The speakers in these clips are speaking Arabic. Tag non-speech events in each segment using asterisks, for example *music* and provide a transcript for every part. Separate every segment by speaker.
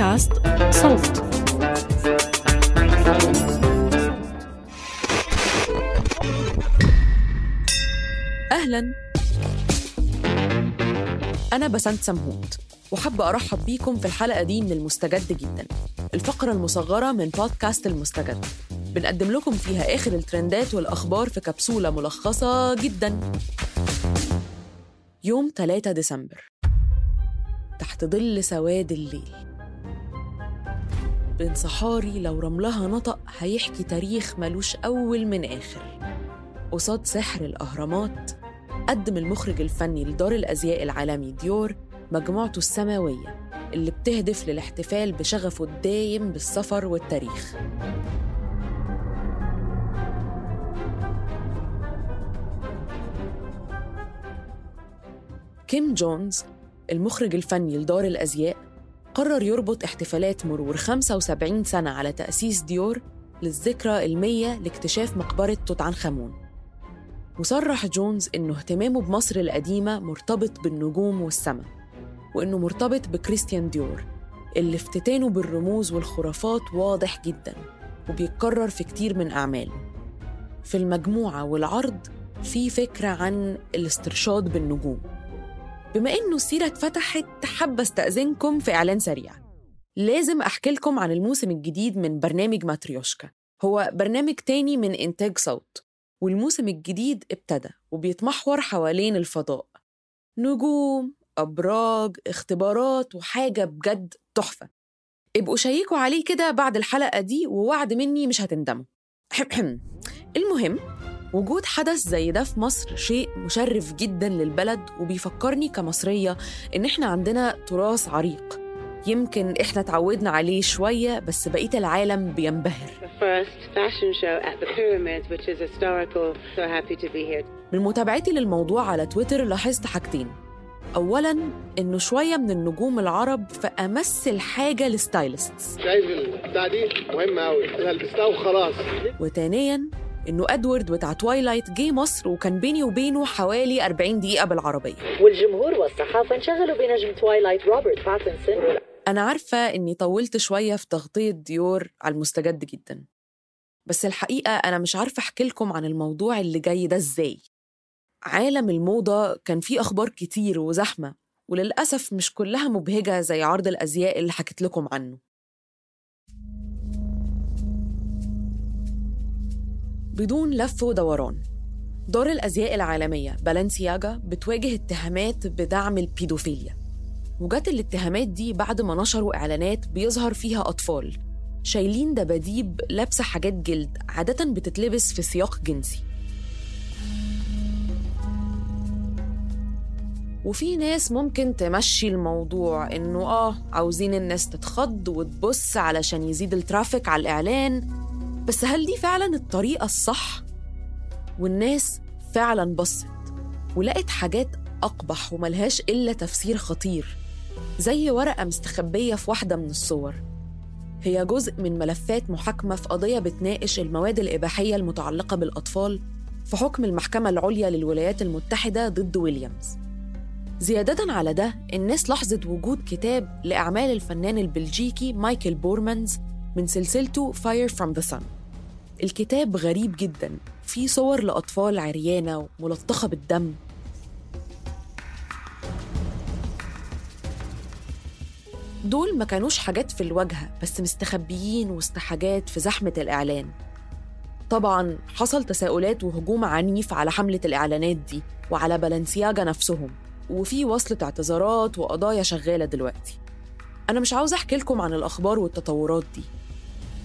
Speaker 1: بودكاست صوت. أهلا. أنا بسنت سمهوت وحابة أرحب بيكم في الحلقة دي من المستجد جدا. الفقرة المصغرة من بودكاست المستجد. بنقدم لكم فيها آخر الترندات والأخبار في كبسولة ملخصة جدا. يوم 3 ديسمبر. تحت ظل سواد الليل. بين صحاري لو رملها نطق هيحكي تاريخ ملوش أول من آخر. قصاد سحر الأهرامات قدم المخرج الفني لدار الأزياء العالمي ديور مجموعته السماوية اللي بتهدف للاحتفال بشغفه الدايم بالسفر والتاريخ. كيم جونز المخرج الفني لدار الأزياء قرر يربط احتفالات مرور 75 سنة على تأسيس ديور للذكرى المية لاكتشاف مقبرة توت عنخ آمون. وصرح جونز إنه اهتمامه بمصر القديمة مرتبط بالنجوم والسماء وإنه مرتبط بكريستيان ديور اللي افتتانه بالرموز والخرافات واضح جدا وبيتكرر في كتير من أعماله. في المجموعة والعرض في فكرة عن الاسترشاد بالنجوم. بما إنه السيرة اتفتحت حابة أستأذنكم في إعلان سريع. لازم أحكي لكم عن الموسم الجديد من برنامج ماتريوشكا. هو برنامج تاني من إنتاج صوت. والموسم الجديد ابتدى وبيتمحور حوالين الفضاء. نجوم أبراج اختبارات وحاجة بجد تحفة. ابقوا شيكوا عليه كده بعد الحلقة دي ووعد مني مش هتندموا. *clears throat* المهم وجود حدث زي ده في مصر شيء مشرف جدا للبلد وبيفكرني كمصرية إن إحنا عندنا تراث عريق. يمكن إحنا تعودنا عليه شوية بس بقية العالم بينبهر. من متابعتي للموضوع على تويتر لاحظت حاجتين. أولاً إنه شوية من النجوم العرب في أمس الحاجة للستايلستس
Speaker 2: شايف البتاع دي؟ مهمة أوي. أنا لبستها وخلاص.
Speaker 1: وتانياً إنه أدوارد بتاع توايلايت جه مصر وكان بيني وبينه حوالي 40 دقيقة بالعربية.
Speaker 3: والجمهور والصحافة انشغلوا بنجم توايلايت روبرت باتنسون
Speaker 1: أنا عارفة إني طولت شوية في تغطية ديور على المستجد جدا. بس الحقيقة أنا مش عارفة أحكي لكم عن الموضوع اللي جاي ده إزاي. عالم الموضة كان فيه أخبار كتير وزحمة وللأسف مش كلها مبهجة زي عرض الأزياء اللي حكيت لكم عنه. بدون لف ودوران. دار الأزياء العالمية بالانسياجا بتواجه اتهامات بدعم البيدوفيليا. وجت الاتهامات دي بعد ما نشروا إعلانات بيظهر فيها أطفال شايلين دباديب لابسة حاجات جلد عادة بتتلبس في سياق جنسي. وفي ناس ممكن تمشي الموضوع إنه آه عاوزين الناس تتخض وتبص علشان يزيد ال traffic على الإعلان. بس هل دي فعلا الطريقة الصح؟ والناس فعلا بصت ولقت حاجات أقبح وملهاش إلا تفسير خطير زي ورقة مستخبية في واحدة من الصور هي جزء من ملفات محاكمة في قضية بتناقش المواد الإباحية المتعلقة بالأطفال في حكم المحكمة العليا للولايات المتحدة ضد ويليامز زيادة على ده الناس لاحظت وجود كتاب لأعمال الفنان البلجيكي مايكل بورمانز من سلسلته Fire from the Sun. الكتاب غريب جدا. فيه صور لأطفال عريانة وملطخة بالدم. دول ما كانوش حاجات في الواجهة بس مستخبيين وسط حاجات في زحمة الإعلان. طبعا حصل تساؤلات وهجوم عنيف على حملة الإعلانات دي وعلى بالنسياجا نفسهم. وفي وصلة اعتذارات وقضايا شغالة دلوقتي. أنا مش عاوز أحكي لكم عن الأخبار والتطورات دي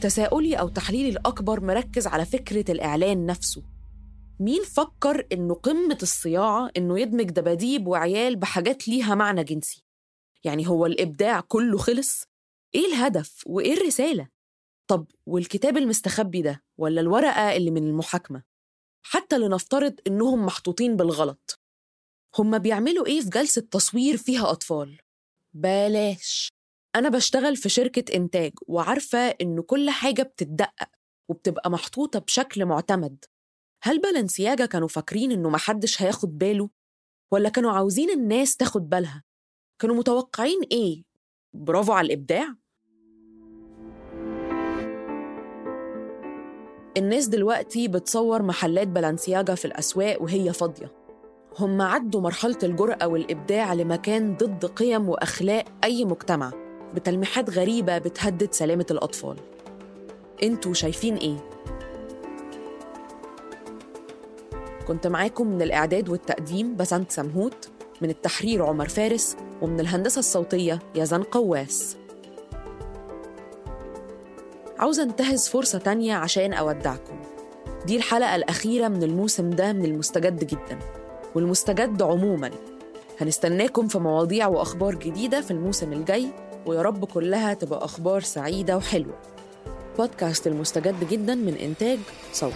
Speaker 1: تساؤلي أو تحليلي الأكبر مركز على فكرة الإعلان نفسه مين فكر إنه قمة الصياعة إنه يدمج دباديب وعيال بحاجات ليها معنى جنسي يعني هو الإبداع كله خلص؟ إيه الهدف وإيه الرسالة؟ طب والكتاب المستخبي ده ولا الورقة اللي من المحاكمة؟ حتى لنفترض إنهم محطوطين بالغلط هم بيعملوا إيه في جلسة تصوير فيها أطفال؟ بلاش أنا بشتغل في شركة إنتاج وعارفة إن كل حاجة بتتدقق وبتبقى محطوطة بشكل معتمد هل بلنسياجا كانوا فاكرين إنه محدش هياخد باله؟ ولا كانوا عاوزين الناس تاخد بالها؟ كانوا متوقعين إيه؟ برافو على الإبداع؟ الناس دلوقتي بتصور محلات بلانسياجا في الأسواق وهي فاضية هم عدوا مرحلة الجرأة والإبداع لمكان ضد قيم وأخلاق أي مجتمع بتلميحات غريبة بتهدد سلامة الأطفال. أنتوا شايفين إيه؟ كنت معاكم من الإعداد والتقديم بسنت سمهوت من التحرير عمر فارس ومن الهندسة الصوتية يزن قواس. عاوزة انتهز فرصة تانية عشان أودعكم. دي الحلقة الأخيرة من الموسم ده من المستجد جدا. والمستجد عموما. هنستناكم في مواضيع وأخبار جديدة في الموسم الجاي. ويا رب كلها تبقى أخبار سعيدة وحلوة. بودكاست المستجد جدا من إنتاج صوت.